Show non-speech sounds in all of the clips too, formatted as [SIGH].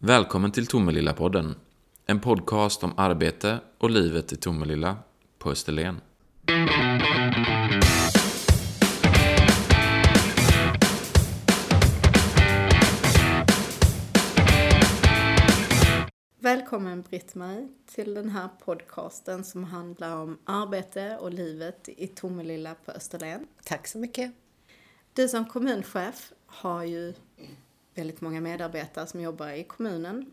Välkommen till Tomelilla-podden. En podcast om arbete och livet i Tomelilla på Österlen. Välkommen Britt-Marie till den här podcasten som handlar om arbete och livet i Tomelilla på Österlen. Tack så mycket. Du som kommunchef har ju väldigt många medarbetare som jobbar i kommunen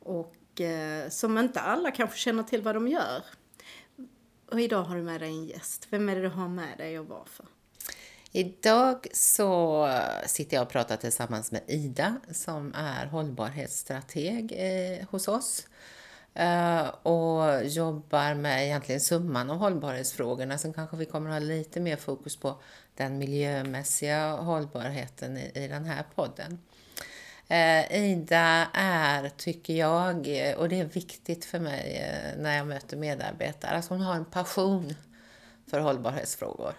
och eh, som inte alla kanske känner till vad de gör. Och idag har du med dig en gäst. Vem är det du har med dig och varför? Idag så sitter jag och pratar tillsammans med Ida som är hållbarhetsstrateg eh, hos oss eh, och jobbar med egentligen summan av hållbarhetsfrågorna. Sen kanske vi kommer att ha lite mer fokus på den miljömässiga hållbarheten i, i den här podden. Eh, Ida är, tycker jag, och det är viktigt för mig eh, när jag möter medarbetare, alltså hon har en passion för hållbarhetsfrågor.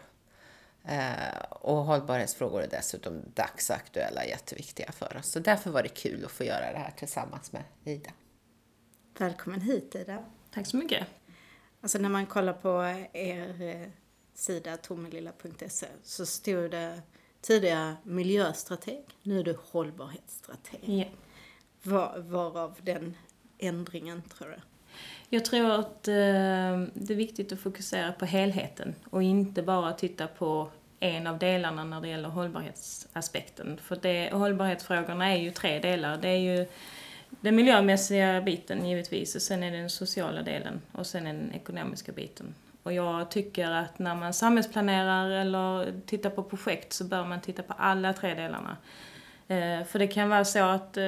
Eh, och hållbarhetsfrågor är dessutom dagsaktuella, jätteviktiga för oss. Så därför var det kul att få göra det här tillsammans med Ida. Välkommen hit Ida. Tack så mycket. Alltså när man kollar på er sida tomelilla.se så stod det tidigare miljöstrateg, nu är du hållbarhetsstrateg. Ja. Var, varav den ändringen tror du? Jag tror att eh, det är viktigt att fokusera på helheten och inte bara titta på en av delarna när det gäller hållbarhetsaspekten. För det, hållbarhetsfrågorna är ju tre delar. Det är ju den miljömässiga biten givetvis och sen är det den sociala delen och sen är den ekonomiska biten. Och jag tycker att när man samhällsplanerar eller tittar på projekt så bör man titta på alla tre delarna. Eh, för det kan vara så att eh,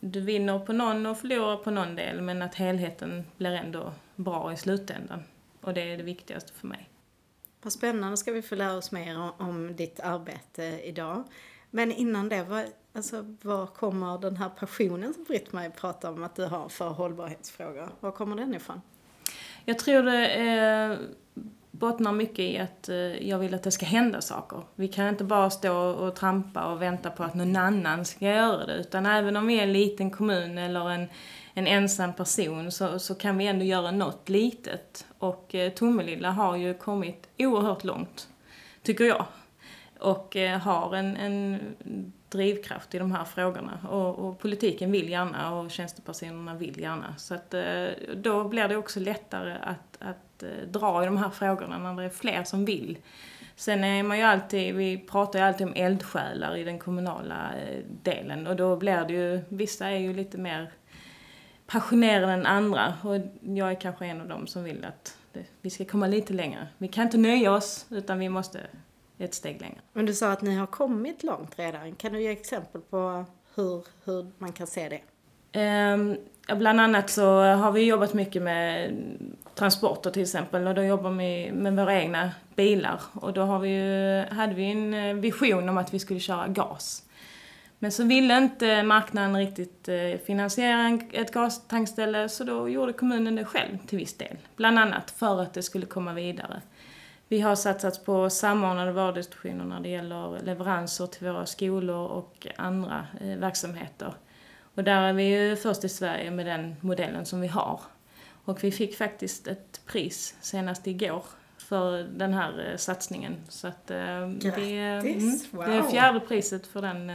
du vinner på någon och förlorar på någon del men att helheten blir ändå bra i slutändan. Och det är det viktigaste för mig. Vad spännande ska vi få lära oss mer om, om ditt arbete idag. Men innan det, vad, alltså, var kommer den här passionen som Britt-Marie pratar om att du har för hållbarhetsfrågor? Var kommer den ifrån? Jag tror det eh, bottnar mycket i att eh, jag vill att det ska hända saker. Vi kan inte bara stå och trampa och vänta på att någon annan ska göra det. Utan även om vi är en liten kommun eller en, en ensam person så, så kan vi ändå göra något litet. Och eh, Tomelilla har ju kommit oerhört långt, tycker jag. Och eh, har en, en drivkraft i de här frågorna. Och, och, politiken vill gärna och tjänstepersonerna vill gärna. Så att eh, då blir det också lättare att, att eh, dra i de här frågorna när det är fler som vill. Sen är man ju alltid, vi pratar ju alltid om eldsjälar i den kommunala delen och då blir det ju, vissa är ju lite mer passionerade än andra och jag är kanske en av dem som vill att det, vi ska komma lite längre. Vi kan inte nöja oss utan vi måste ett steg längre. Men du sa att ni har kommit långt redan. Kan du ge exempel på hur, hur man kan se det? Um, bland annat så har vi jobbat mycket med transporter till exempel och då jobbar vi med våra egna bilar och då har vi ju, hade vi en eh, vision om att vi skulle köra gas. Men så ville inte marknaden riktigt eh, finansiera ett gastankställe så då gjorde kommunen det själv till viss del. Bland annat för att det skulle komma vidare. Vi har satsat på samordnade varudistributioner när det gäller leveranser till våra skolor och andra eh, verksamheter. Och där är vi ju först i Sverige med den modellen som vi har. Och vi fick faktiskt ett pris senast igår för den här eh, satsningen. Så att, eh, Grattis! Det, mm, wow. det är fjärde priset för den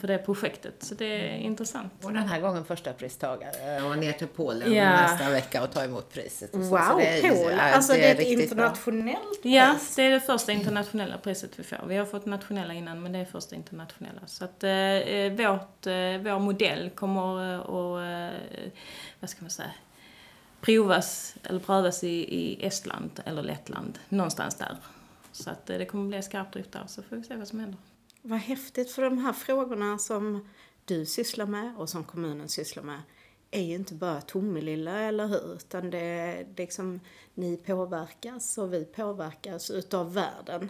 för det projektet. Så det är mm. intressant. Och den här gången första pristagare och ner till Polen ja. nästa vecka och ta emot priset. Wow, så det är, Polen! Alltså det är ett internationellt pris? Ja, det är det första internationella priset vi får. Vi har fått nationella innan men det är första internationella. Så att eh, eh vårt, eh, vår modell kommer att, eh, vad ska man säga, provas eller prövas i, i Estland eller Lettland, någonstans där. Så att det kommer bli skarpt drift där, så får vi se vad som händer. Vad häftigt, för de här frågorna som du sysslar med och som kommunen sysslar med är ju inte bara Tomelilla, eller hur? Utan det är liksom, ni påverkas och vi påverkas utav världen.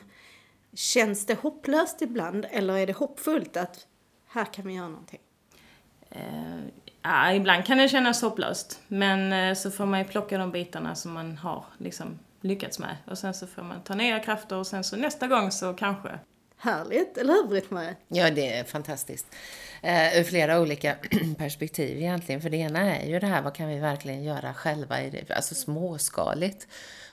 Känns det hopplöst ibland eller är det hoppfullt att här kan vi göra någonting? Uh, ja, ibland kan det kännas hopplöst. Men uh, så får man ju plocka de bitarna som man har liksom lyckats med. Och sen så får man ta nya krafter och sen så nästa gång så kanske Härligt, eller hur Britt-Marie? Ja, det är fantastiskt. Uh, ur flera olika [CLEARS THROAT] perspektiv egentligen. För det ena är ju det här, vad kan vi verkligen göra själva, i det, alltså småskaligt.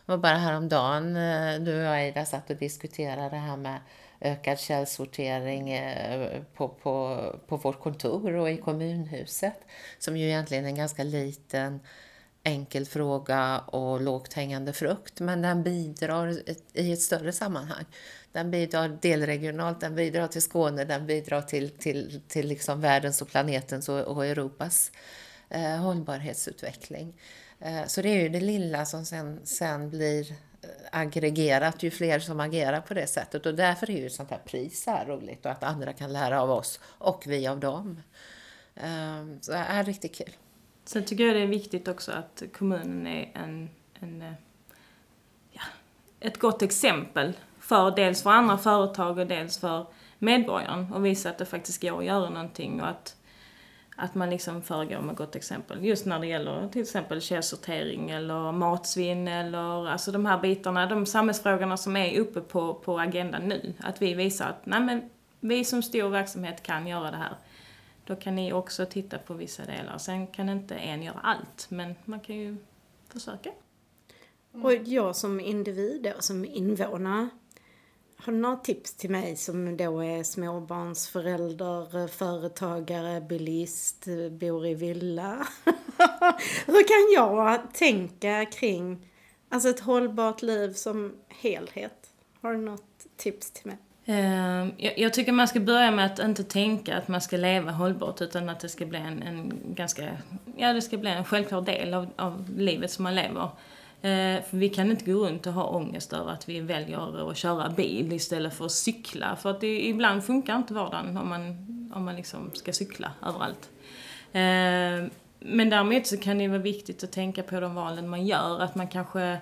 Det var bara häromdagen eh, du och jag Ida satt och diskuterade det här med ökad källsortering eh, på, på, på vårt kontor och i kommunhuset. Som ju egentligen är en ganska liten enkel fråga och lågt hängande frukt, men den bidrar i ett större sammanhang. Den bidrar delregionalt, den bidrar till Skåne, den bidrar till, till, till liksom världens och planetens och, och Europas eh, hållbarhetsutveckling. Eh, så det är ju det lilla som sen, sen blir eh, aggregerat ju fler som agerar på det sättet och därför är ju sånt här pris här roligt och att andra kan lära av oss och vi av dem. Eh, så det är riktigt kul. Sen tycker jag det är viktigt också att kommunen är en, en eh, ja, ett gott exempel för dels för andra företag och dels för medborgaren och visa att det faktiskt går att göra någonting och att, att man liksom föregår med gott exempel. Just när det gäller till exempel källsortering eller matsvinn eller alltså de här bitarna, de samhällsfrågorna som är uppe på, på agendan nu. Att vi visar att nej men, vi som stor verksamhet kan göra det här. Då kan ni också titta på vissa delar. Sen kan inte en göra allt, men man kan ju försöka. Mm. Och jag som individ och som invånare, har du några tips till mig som då är småbarnsförälder, företagare, bilist, bor i villa? [LAUGHS] Hur kan jag tänka kring alltså ett hållbart liv som helhet? Har du något tips till mig? Ehm, jag tycker man ska börja med att inte tänka att man ska leva hållbart utan att det ska bli en, en ganska, ja det ska bli en självklar del av, av livet som man lever. Ehm, för vi kan inte gå runt och ha ångest över att vi väljer att köra bil istället för att cykla. För att det, ibland funkar inte vardagen om man, om man liksom ska cykla överallt. Ehm, men däremot så kan det vara viktigt att tänka på de valen man gör. Att man kanske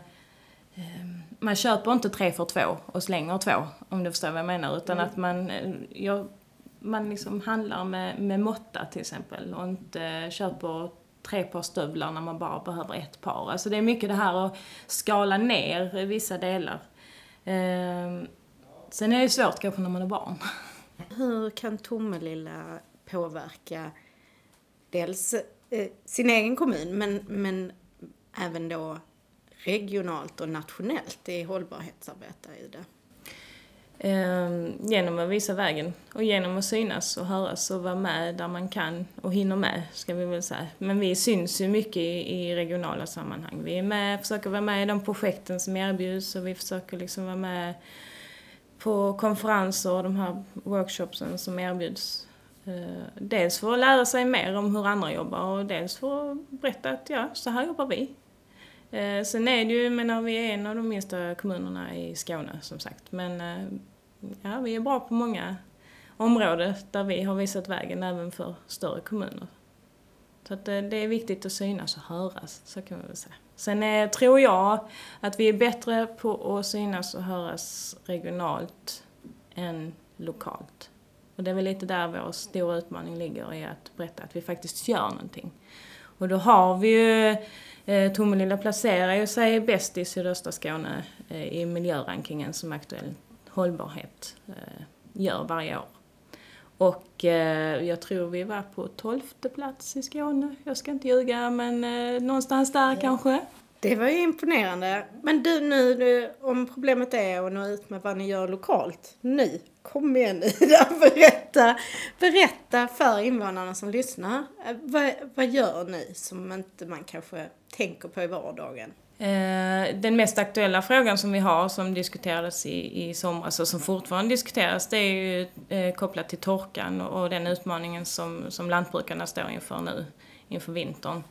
man köper inte tre för två och slänger två, om du förstår vad jag menar. Utan mm. att man, jag, man liksom handlar med, med måtta till exempel och inte köper tre par stövlar när man bara behöver ett par. Alltså det är mycket det här att skala ner vissa delar. Eh, sen är det svårt kanske när man är barn. Hur kan Tomelilla påverka dels eh, sin egen kommun men, men även då regionalt och nationellt i hållbarhetsarbete i det? Ehm, genom att visa vägen och genom att synas och höras och vara med där man kan och hinner med, ska vi väl säga. Men vi syns ju mycket i, regionala sammanhang. Vi är med, försöker vara med i de projekten som erbjuds och vi försöker liksom vara med på konferenser och de här workshopsen som erbjuds. Ehm, dels för att lära sig mer om hur andra jobbar och dels för att berätta att ja, så här jobbar vi. Eh, sen är det ju, menar vi är en av de minsta kommunerna i Skåne som sagt. Men eh, ja, vi är bra på många områden där vi har visat vägen även för större kommuner. Så att det, eh, det är viktigt att synas och höras, så kan man väl säga. Sen är, tror jag att vi är bättre på att synas och höras regionalt än lokalt. Och det är väl lite där vår stora utmaning ligger, i att berätta att vi faktiskt gör någonting. Och då har vi ju Eh, Tomelilla placerar ju sig bäst i sydöstra Skåne eh, i miljörankingen som Aktuell Hållbarhet eh, gör varje år. Och eh, jag tror vi var på tolfte plats i Skåne. Jag ska inte ljuga, men eh, någonstans där ja. kanske. Det var ju imponerande. Men du nu, du, om problemet är att nå ut med vad ni gör lokalt nu. Kom igen Ida, [LAUGHS] berätta, berätta för invånarna som lyssnar. Eh, vad, vad gör ni som inte man kanske tänker på i vardagen? Eh, den mest aktuella frågan som vi har som diskuterades i, i somras och som fortfarande diskuteras det är ju eh, kopplat till torkan och den utmaningen som, som lantbrukarna står inför nu inför vintern.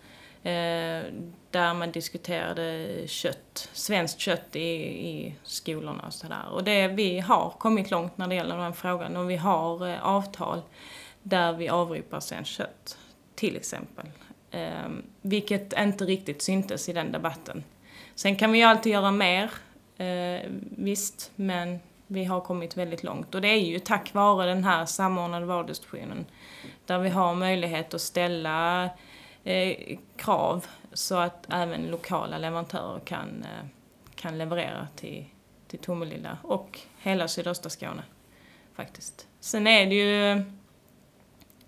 Eh, där man diskuterade kött, svenskt kött i, i skolorna och sådär. Och det, vi har kommit långt när det gäller den frågan och vi har eh, avtal där vi avropar svenskt kött, till exempel. Eh, vilket inte riktigt syntes i den debatten. Sen kan vi ju alltid göra mer, eh, visst, men vi har kommit väldigt långt. Och det är ju tack vare den här samordnade varudistributionen där vi har möjlighet att ställa eh, Eh, krav så att även lokala leverantörer kan, eh, kan leverera till, till Tomelilla och hela sydöstra Skåne. faktiskt. Sen är det ju,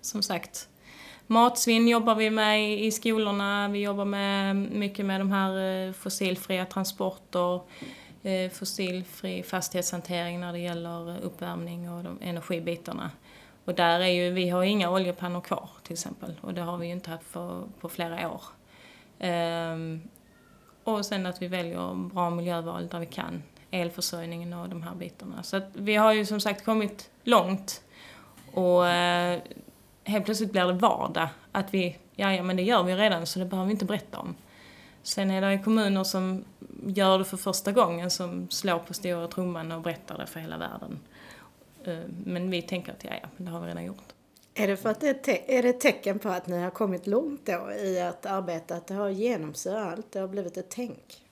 som sagt, matsvinn jobbar vi med i skolorna. Vi jobbar med, mycket med de här eh, fossilfria transporter, eh, fossilfri fastighetshantering när det gäller uppvärmning och de energibitarna. Och där är ju, vi har inga oljepannor kvar till exempel och det har vi ju inte haft för, på flera år. Ehm, och sen att vi väljer bra miljöval där vi kan, elförsörjningen och de här bitarna. Så att vi har ju som sagt kommit långt och eh, helt plötsligt blir det vardag att vi, ja, ja men det gör vi redan så det behöver vi inte berätta om. Sen är det kommuner som gör det för första gången som slår på stora trumman och berättar det för hela världen. Eh, men vi tänker att ja, ja, det har vi redan gjort. Är det för att det är, det ett tecken på att ni har kommit långt då i att arbeta, att det har genomsyrat allt, det har blivit ett tänk?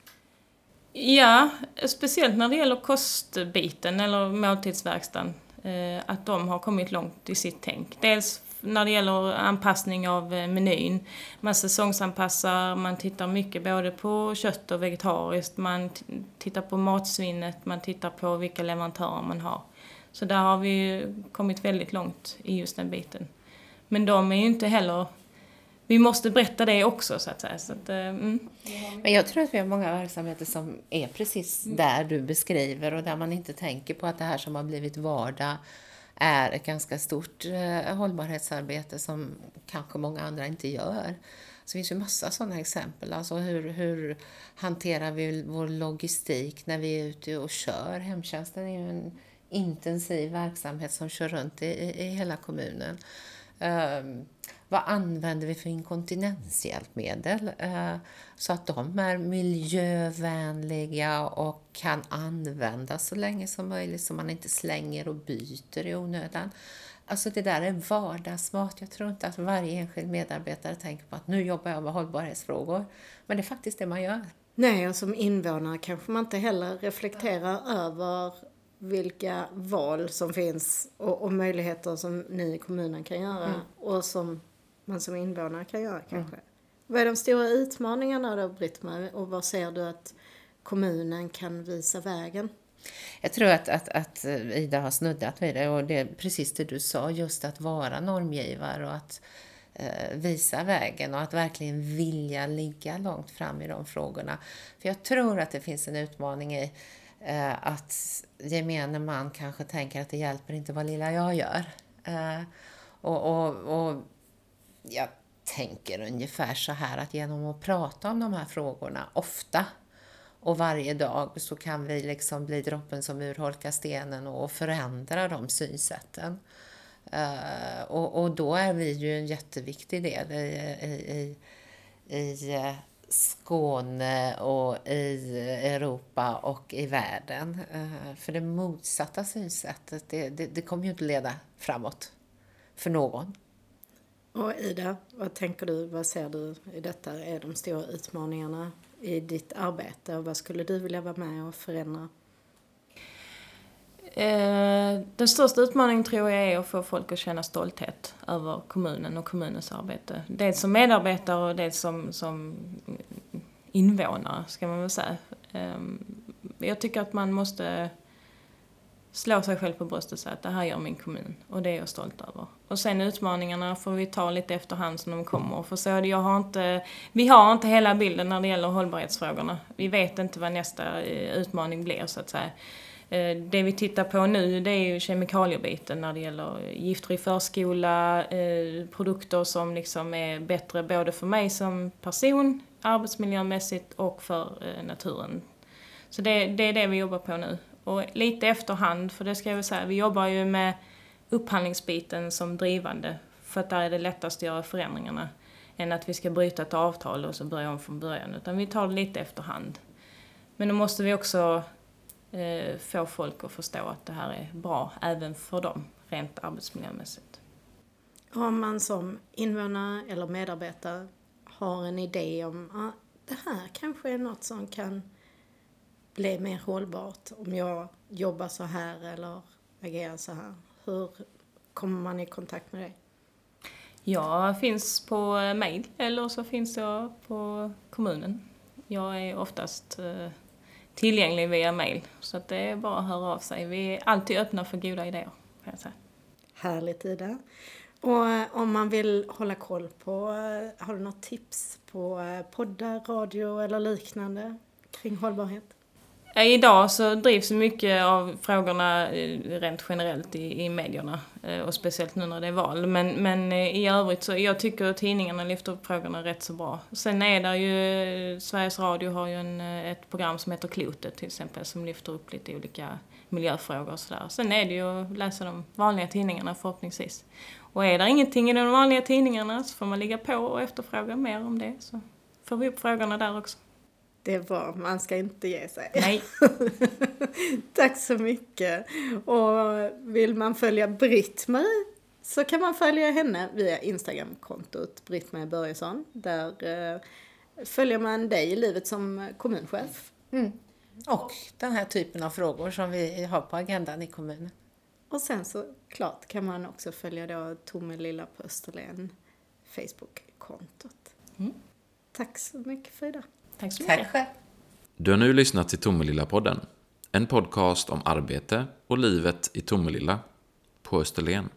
Ja, speciellt när det gäller kostbiten eller måltidsverkstan. Eh, att de har kommit långt i sitt tänk. Dels när det gäller anpassning av eh, menyn. Man säsongsanpassar, man tittar mycket både på kött och vegetariskt, man tittar på matsvinnet, man tittar på vilka leverantörer man har. Så där har vi kommit väldigt långt i just den biten. Men de är ju inte heller vi måste berätta det också så att säga. Så att, eh, mm. Men jag tror att vi har många verksamheter som är precis där du beskriver och där man inte tänker på att det här som har blivit vardag är ett ganska stort eh, hållbarhetsarbete som kanske många andra inte gör. Så det finns ju massa sådana exempel. Alltså hur, hur hanterar vi vår logistik när vi är ute och kör? Hemtjänsten är ju en intensiv verksamhet som kör runt i, i hela kommunen. Um, vad använder vi för inkontinenshjälpmedel? Uh, så att de är miljövänliga och kan användas så länge som möjligt så man inte slänger och byter i onödan. Alltså det där är vardagsmat. Jag tror inte att varje enskild medarbetare tänker på att nu jobbar jag med hållbarhetsfrågor. Men det är faktiskt det man gör. Nej, och som invånare kanske man inte heller reflekterar över vilka val som finns och, och, möjligheter som ni i kommunen kan göra mm. och som man som invånare kan göra mm. kanske. Mm. Vad är de stora utmaningarna då Britt-Marie och vad ser du att kommunen kan visa vägen? Jag tror att, att, att Ida har snuddat vid det och det är precis det du sa, just att vara normgivare och att eh, visa vägen och att verkligen vilja ligga långt fram i de frågorna. För jag tror att det finns en utmaning i eh, att gemene man kanske tänker att det hjälper inte vad lilla jag gör. Eh, och, och, och jag tänker ungefär så här att genom att prata om de här frågorna ofta och varje dag så kan vi liksom bli droppen som urholkar stenen och förändra de synsätten. Uh, och, och då är vi ju en jätteviktig del i, i, i, i eh, Skåne och i Europa och i världen. Eh, för det motsatta synsättet, det, det, det kommer ju inte leda framåt för någon. Och Ida, vad tänker du, vad ser du i detta är de stora utmaningarna i ditt arbete och vad skulle du vilja vara med och förändra? Eh, den största utmaningen tror jag är att få folk att känna stolthet över kommunen och kommunens arbete. Dels som medarbetare och dels som, som invånare, ska man väl säga. Eh, jag tycker att man måste slå sig själv på bröstet och säga att det här gör min kommun och det är jag stolt över. Och sen utmaningarna får vi ta lite efterhand som de kommer. För så jag har inte, vi har inte hela bilden när det gäller hållbarhetsfrågorna. Vi vet inte vad nästa eh, utmaning blir så att säga. Eh, det vi tittar på nu det är ju kemikaliebiten när det gäller giftfri förskola, eh, produkter som liksom är bättre både för mig som person, arbetsmiljömässigt och för eh, naturen. Så det, det är det vi jobbar på nu. Och lite efterhand, för det ska jag väl säga, vi jobbar ju med upphandlingsbiten som drivande. För att där är det lättast att göra förändringarna. Än att vi ska bryta ett avtal och så börja om från början. Utan vi tar det lite efterhand. Men då måste vi också eh, få folk att förstå att det här är bra även för dem, rent arbetsmiljömässigt. Om man som invånare eller medarbetare har en idé om att ah, det här kanske är något som kan bli mer hållbart om jag jobbar så här eller agerar så här. Hur kommer man i kontakt med dig? Jag finns på mail eller så finns jag på kommunen. Jag är oftast eh, tillgänglig via mail. Så att det är bara att höra av sig. Vi är alltid öppna för goda idéer. kan jag säga. Härligt Ida. Och eh, om man vill hålla koll på, eh, har du något tips på eh, poddar, radio eller liknande kring hållbarhet? Eh, idag så drivs mycket av frågorna eh, rent generellt i, i medierna eh, och speciellt nu när det är val. Men, men i övrigt så jag tycker att tidningarna lyfter upp frågorna rätt så bra. Sen är det ju, Sveriges Radio har ju en, ett program som heter Klotet till exempel som lyfter upp lite olika miljöfrågor och sådär. Sen är det ju att läsa de vanliga tidningarna förhoppningsvis. Och är det ingenting i de vanliga tidningarna så får man ligga på och efterfråga mer om det så får vi upp frågorna där också. Det är bra, man ska inte ge sig. Nej. [LAUGHS] Tack så mycket. Och vill man följa Britt-Marie så kan man följa henne via Instagramkontot Britt-Marie Börjesson. Där eh, följer man dig i livet som kommunchef. Mm. Och den här typen av frågor som vi har på agendan i kommunen. Och sen så klart kan man också följa då Tomelilla på Österlen Facebook-kontot. Mm. Tack så mycket för idag. Tack så mycket. Tack själv. Du har nu lyssnat till Tomelilla-podden. En podcast om arbete och livet i Tomelilla på Österlen.